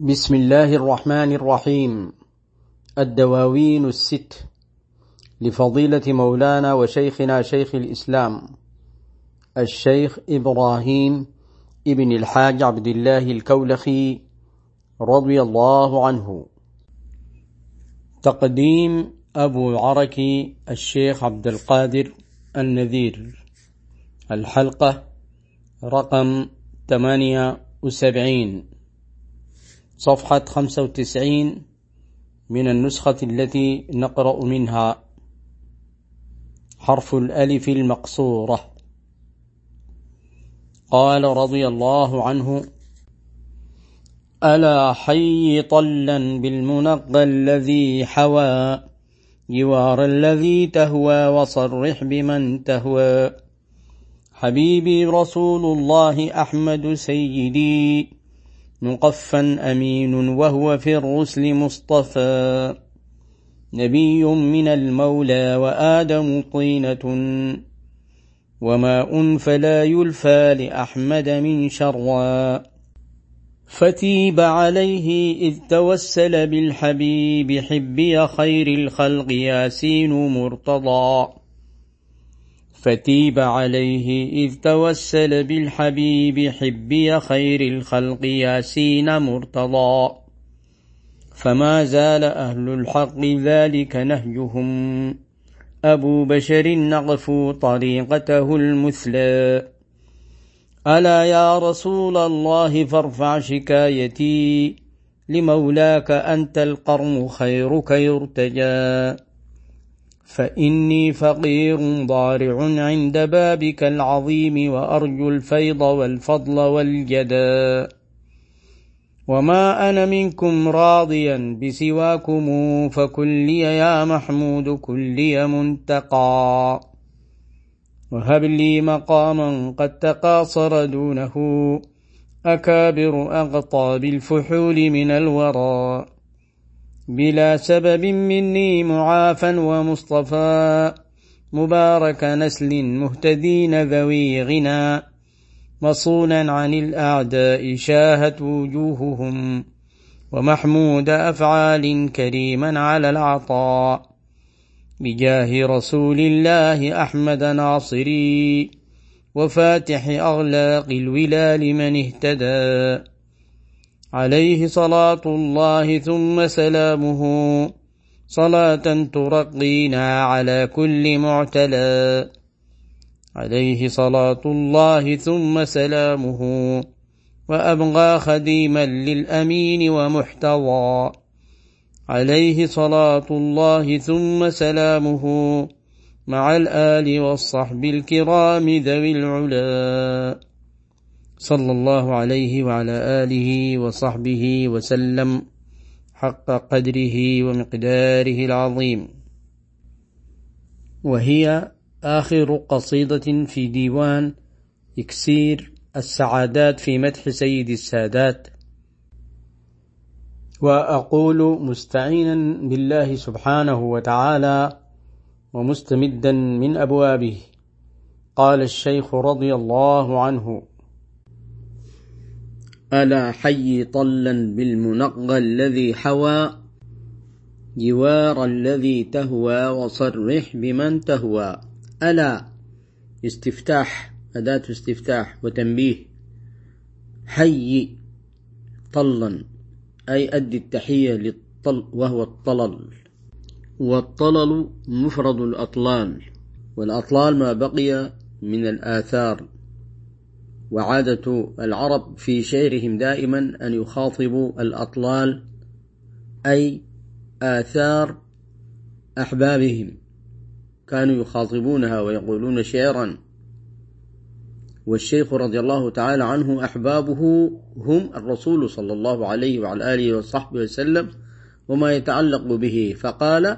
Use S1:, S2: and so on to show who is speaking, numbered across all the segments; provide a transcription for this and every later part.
S1: بسم الله الرحمن الرحيم. الدواوين الست. لفضيلة مولانا وشيخنا شيخ الإسلام الشيخ إبراهيم ابن الحاج عبد الله الكولخي رضي الله عنه. تقديم أبو عركي الشيخ عبد القادر النذير. الحلقة رقم 78 صفحة 95 من النسخة التي نقرأ منها. حرف الألف المقصورة. قال رضي الله عنه ألا حي طلا بالمنقى الذي حوى جوار الذي تهوى وصرح بمن تهوى. حبيبي رسول الله أحمد سيدي. مقفا أمين وهو في الرسل مصطفى نبي من المولى وآدم طينة وماء فلا يلفى لأحمد من شرى فتيب عليه إذ توسل بالحبيب حبي خير الخلق ياسين مرتضى فتيب عليه إذ توسل بالحبيب حبي خير الخلق ياسين مرتضى فما زال أهل الحق ذلك نهجهم أبو بشر نغفو طريقته المثلى ألا يا رسول الله فارفع شكايتي لمولاك أنت القرن خيرك يرتجى فإني فقير ضارع عند بابك العظيم وأرجو الفيض والفضل والجدا وما أنا منكم راضيا بسواكم فكلي يا محمود كلي منتقى. وهب لي مقاما قد تقاصر دونه أكابر أغطى بالفحول من الورى. بلا سبب مني معافى ومصطفى. مبارك نسل مهتدين ذوي غنى. مصونا عن الأعداء شاهت وجوههم. ومحمود أفعال كريما على العطاء. بجاه رسول الله أحمد ناصري. وفاتح أغلاق الولا لمن اهتدى. عليه صلاة الله ثم سلامه. صلاة ترقينا على كل معتلى. عليه صلاة الله ثم سلامه. وأبغى خديما للأمين ومحتوى عليه صلاة الله ثم سلامه. مع الآل والصحب الكرام ذوي العلا. صلى الله عليه وعلى آله وصحبه وسلم حق قدره ومقداره العظيم. وهي آخر قصيدة في ديوان إكسير السعادات في مدح سيد السادات. وأقول مستعينا بالله سبحانه وتعالى ومستمدا من أبوابه. قال الشيخ رضي الله عنه ألا حي طلا بالمنقى الذي حوى جوار الذي تهوى وصرح بمن تهوى. ألا استفتاح أداة استفتاح وتنبيه. حي طلا أي أدي التحية للطل وهو الطلل. والطلل مفرد الأطلال والأطلال ما بقي من الآثار. وعادة العرب في شعرهم دائما أن يخاطبوا الأطلال أي آثار أحبابهم. كانوا يخاطبونها ويقولون شعرا. والشيخ رضي الله تعالى عنه أحبابه هم الرسول صلى الله عليه وعلى آله وصحبه وسلم وما يتعلق به. فقال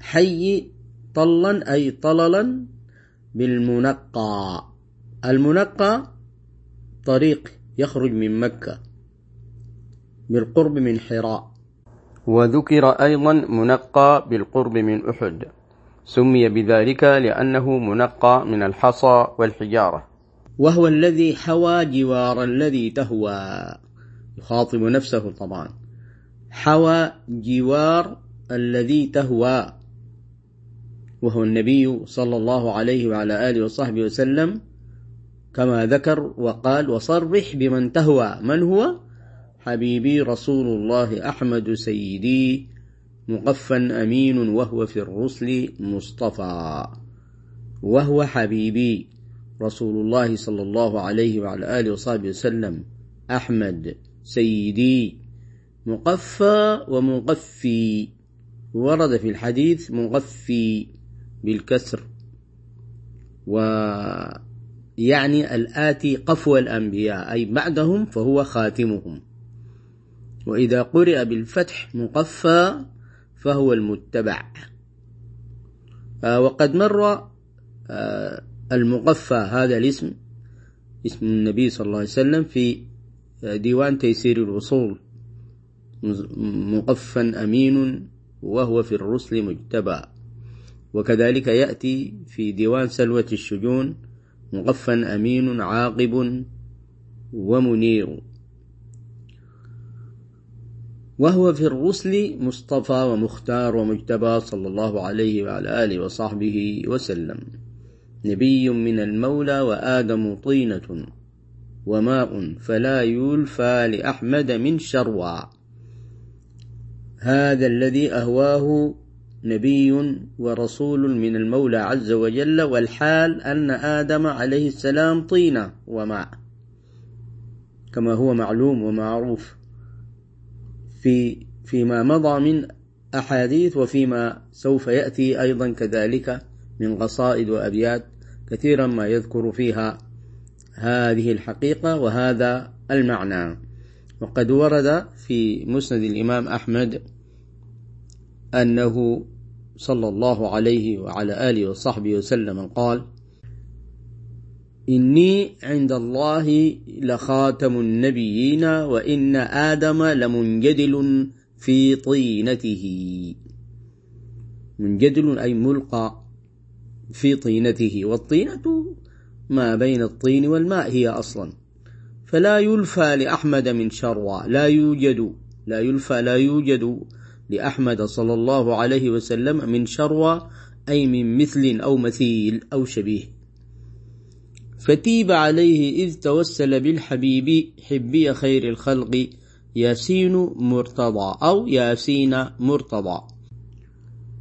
S1: حي طلا أي طللا بالمنقى. المنقى طريق يخرج من مكة بالقرب من حراء. وذكر أيضا منقى بالقرب من أحد. سمي بذلك لأنه منقى من الحصى والحجارة. وهو الذي حوى جوار الذي تهوى. يخاطب نفسه طبعا. حوى جوار الذي تهوى. وهو النبي صلى الله عليه وعلى آله وصحبه وسلم كما ذكر وقال وصرح بمن تهوى. من هو؟ حبيبي رسول الله أحمد سيدي مقفا أمين وهو في الرسل مصطفى. وهو حبيبي رسول الله صلى الله عليه وعلى آله وصحبه وسلم أحمد سيدي. مقفى ومقفي. ورد في الحديث مغفي بالكسر. ويعني الآتي قفو الأنبياء أي بعدهم فهو خاتمهم. وإذا قرئ بالفتح مقفى فهو المتبع. آه، وقد مر آه، المقفى هذا الاسم اسم النبي صلى الله عليه وسلم في آه، ديوان تيسير الوصول مقفا أمين وهو في الرسل مجتبى. وكذلك يأتي في ديوان سلوة الشجون مغفا أمين عاقب ومنير. وهو في الرسل مصطفى ومختار ومجتبى صلى الله عليه وعلى آله وصحبه وسلم. نبي من المولى وآدم طينة وماء فلا يلفى لأحمد من شروى هذا الذي أهواه نبي ورسول من المولى عز وجل والحال أن آدم عليه السلام طينة وماء كما هو معلوم ومعروف في فيما مضى من أحاديث وفيما سوف يأتي أيضا كذلك من قصائد وأبيات كثيرا ما يذكر فيها هذه الحقيقة وهذا المعنى. وقد ورد في مسند الإمام أحمد أنه صلى الله عليه وعلى آله وصحبه وسلم قال إني عند الله لخاتم النبيين وإن آدم لمنجدل في طينته. منجدل أي ملقى في طينته والطينة ما بين الطين والماء هي أصلا. فلا يلفى لأحمد من شروى لا يوجد لا يلفى لا يوجد لأحمد صلى الله عليه وسلم من شروى أي من مثل أو مثيل أو شبيه. فتيب عليه إذ توسل بالحبيب حبي خير الخلق ياسين مرتضى أو ياسين مرتضى.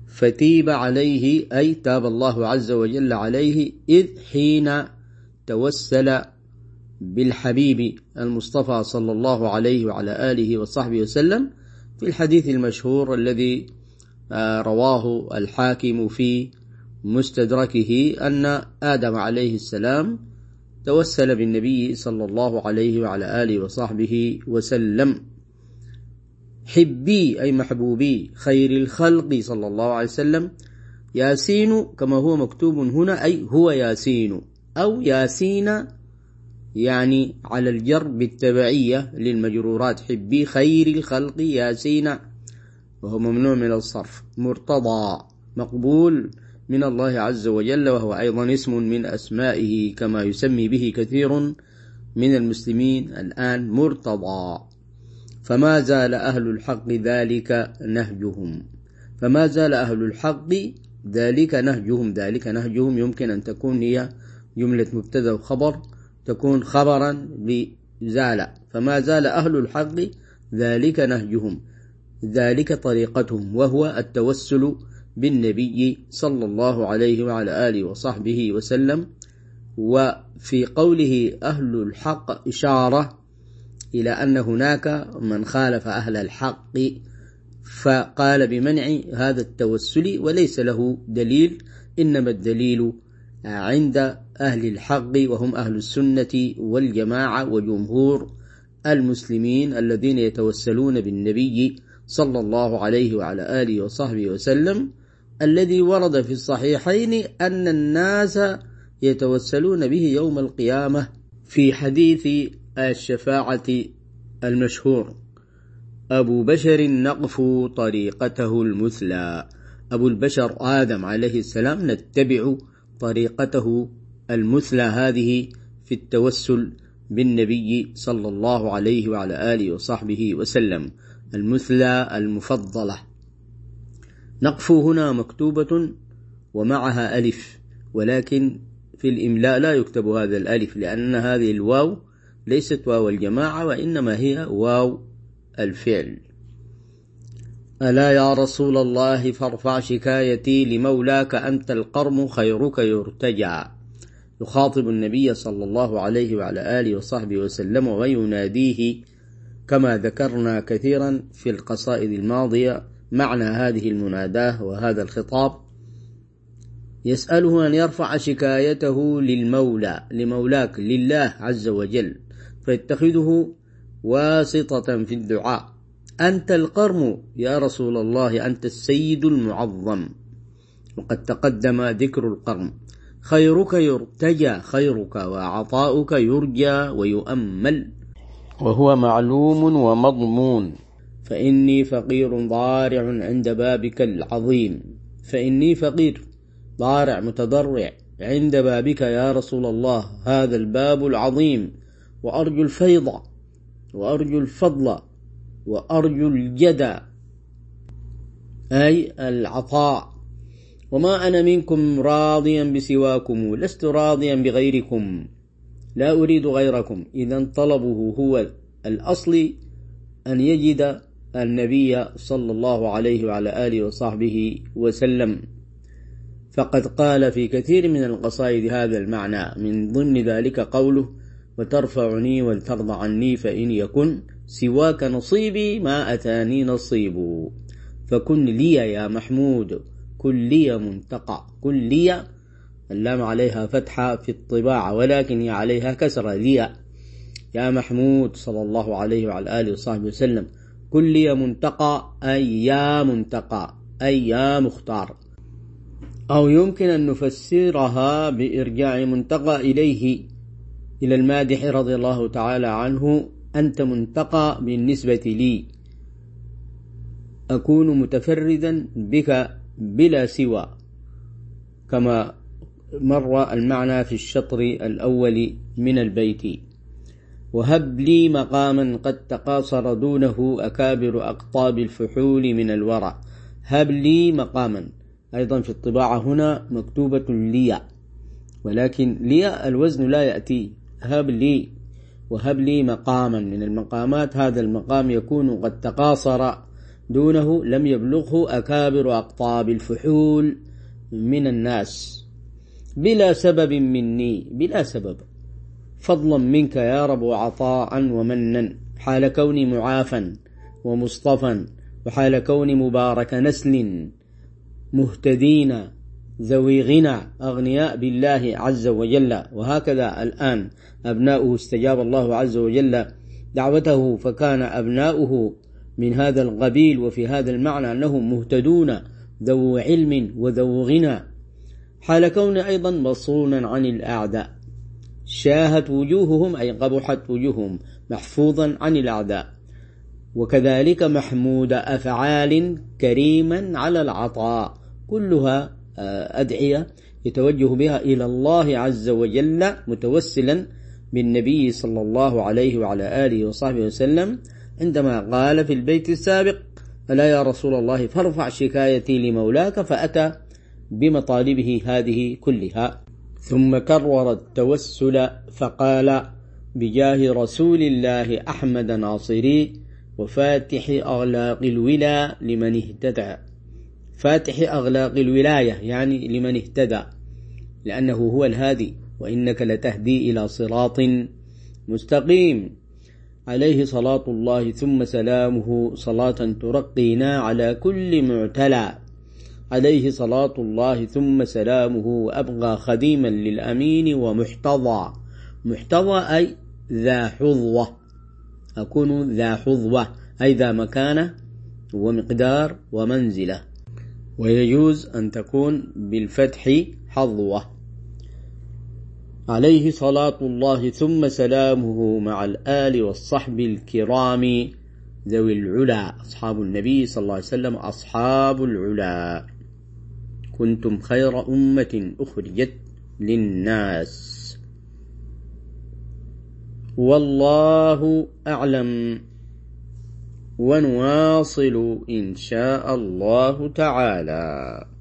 S1: فتيب عليه أي تاب الله عز وجل عليه إذ حين توسل بالحبيب المصطفى صلى الله عليه وعلى آله وصحبه وسلم في الحديث المشهور الذي آه، رواه الحاكم في مستدركه أن آدم عليه السلام توسل بالنبي صلى الله عليه وعلى آله وصحبه وسلم. حبي أي محبوبي خير الخلق صلى الله عليه وسلم. ياسين كما هو مكتوب هنا أي هو ياسين أو ياسين يعني على الجر بالتبعية للمجرورات. حبي خير الخلق ياسين وهو ممنوع من الصرف. مرتضى. مقبول من الله عز وجل. وهو أيضا اسم من أسمائه كما يسمي به كثير من المسلمين الآن. مرتضى. فما زال أهل الحق ذلك نهجهم. فما زال أهل الحق ذلك نهجهم. ذلك نهجهم يمكن أن تكون هي جملة مبتدأ وخبر تكون خبرا لزال فما زال أهل الحق ذلك نهجهم ذلك طريقتهم وهو التوسل بالنبي صلى الله عليه وعلى آله وصحبه وسلم. وفي قوله أهل الحق إشارة إلى أن هناك من خالف أهل الحق فقال بمنع هذا التوسل وليس له دليل إنما الدليل عند أهل الحق وهم أهل السنة والجماعة وجمهور المسلمين الذين يتوسلون بالنبي صلى الله عليه وعلى آله وصحبه وسلم الذي ورد في الصحيحين أن الناس يتوسلون به يوم القيامة في حديث الشفاعة المشهور. أبو بشر نقف طريقته المثلى. أبو البشر آدم عليه السلام نتبع طريقته المثلى هذه في التوسل بالنبي صلى الله عليه وعلى آله وصحبه وسلم المثلى المفضلة. نقف هنا مكتوبة ومعها ألف ولكن في الإملاء لا يكتب هذا الألف لأن هذه الواو ليست واو الجماعة وإنما هي واو الفعل. ألا يا رسول الله فارفع شكايتي لمولاك أنت القرم خيرك يرتجى. يخاطب النبي صلى الله عليه وعلى آله وصحبه وسلم ويناديه كما ذكرنا كثيرا في القصائد الماضية معنى هذه المناداة وهذا الخطاب. يسأله أن يرفع شكايته للمولى لمولاك لله عز وجل فيتخذه واسطة في الدعاء. أنت القرم يا رسول الله أنت السيد المعظم. وقد تقدم ذكر القرم. خيرك يرتجى خيرك وعطاؤك يرجى ويؤمل. وهو معلوم ومضمون. فإني فقير ضارع عند بابك العظيم. فإني فقير ضارع متضرع عند بابك يا رسول الله هذا الباب العظيم. وأرجو الفيض وأرجو الفضل وأرجو الجدى أي العطاء. وما أنا منكم راضيا بسواكم لست راضيا بغيركم لا أريد غيركم. إذا طلبه هو الأصل أن يجد النبي صلى الله عليه وعلى آله وصحبه وسلم. فقد قال في كثير من القصائد هذا المعنى. من ضمن ذلك قوله وترفعني ولترضى عني فإن يكن سواك نصيبي ما أتاني نصيب. فكن لي يا محمود كن لي منتقى كن لي اللام عليها فتحة في الطباعة ولكن هي عليها كسرة لي يا محمود صلى الله عليه وعلى آله وصحبه وسلم. كن لي منتقى أي يا منتقى أي يا مختار. أو يمكن أن نفسرها بإرجاع منتقى إليه إلى المادح رضي الله تعالى عنه أنت منتقى بالنسبة لي. أكون متفردا بك بلا سوى كما مر المعنى في الشطر الأول من البيت. وهب لي مقاما قد تقاصر دونه أكابر أقطاب الفحول من الورى. هب لي مقاما أيضا في الطباعة هنا مكتوبة لي ولكن لي الوزن لا يأتي. هب لي وهب لي مقاما. من المقامات هذا المقام يكون قد تقاصر دونه لم يبلغه أكابر أقطاب الفحول من الناس. بلا سبب مني بلا سبب. فضلا منك يا رب وعطاء ومنا. حال كوني معافا ومصطفى وحال كوني مبارك نسل مهتدين. ذوي غنى أغنياء بالله عز وجل. وهكذا الآن أبناؤه استجاب الله عز وجل دعوته فكان أبناؤه من هذا القبيل وفي هذا المعنى أنهم مهتدون ذو علم وذو غنى. حال كون أيضا مصونا عن الأعداء. شاهت وجوههم أي قبحت وجوههم محفوظا عن الأعداء. وكذلك محمود أفعال كريما على العطاء. كلها أدعية يتوجه بها إلى الله عز وجل متوسلا بالنبي صلى الله عليه وعلى آله وصحبه وسلم عندما قال في البيت السابق ألا يا رسول الله فارفع شكايتي لمولاك فأتى بمطالبه هذه كلها. ثم كرر التوسل فقال بجاه رسول الله أحمد ناصري وفاتح أغلاق الولا لمن اهتدى. فاتح أغلاق الولاية يعني لمن اهتدى. لأنه هو الهادي وإنك لتهدي إلى صراط مستقيم. عليه صلاة الله ثم سلامه صلاة ترقينا على كل معتلى. عليه صلاة الله ثم سلامه وأبغى خديما للأمين ومحتضى. محتضى أي ذا حظوة. أكون ذا حظوة أي ذا مكانة ومقدار ومنزلة. ويجوز أن تكون بالفتح حظوة. عليه صلاة الله ثم سلامه مع الآل والصحب الكرام ذوي العلا. أصحاب النبي صلى الله عليه وسلم أصحاب العلا. كنتم خير أمة أخرجت للناس. والله أعلم. ونواصل إن شاء الله تعالى.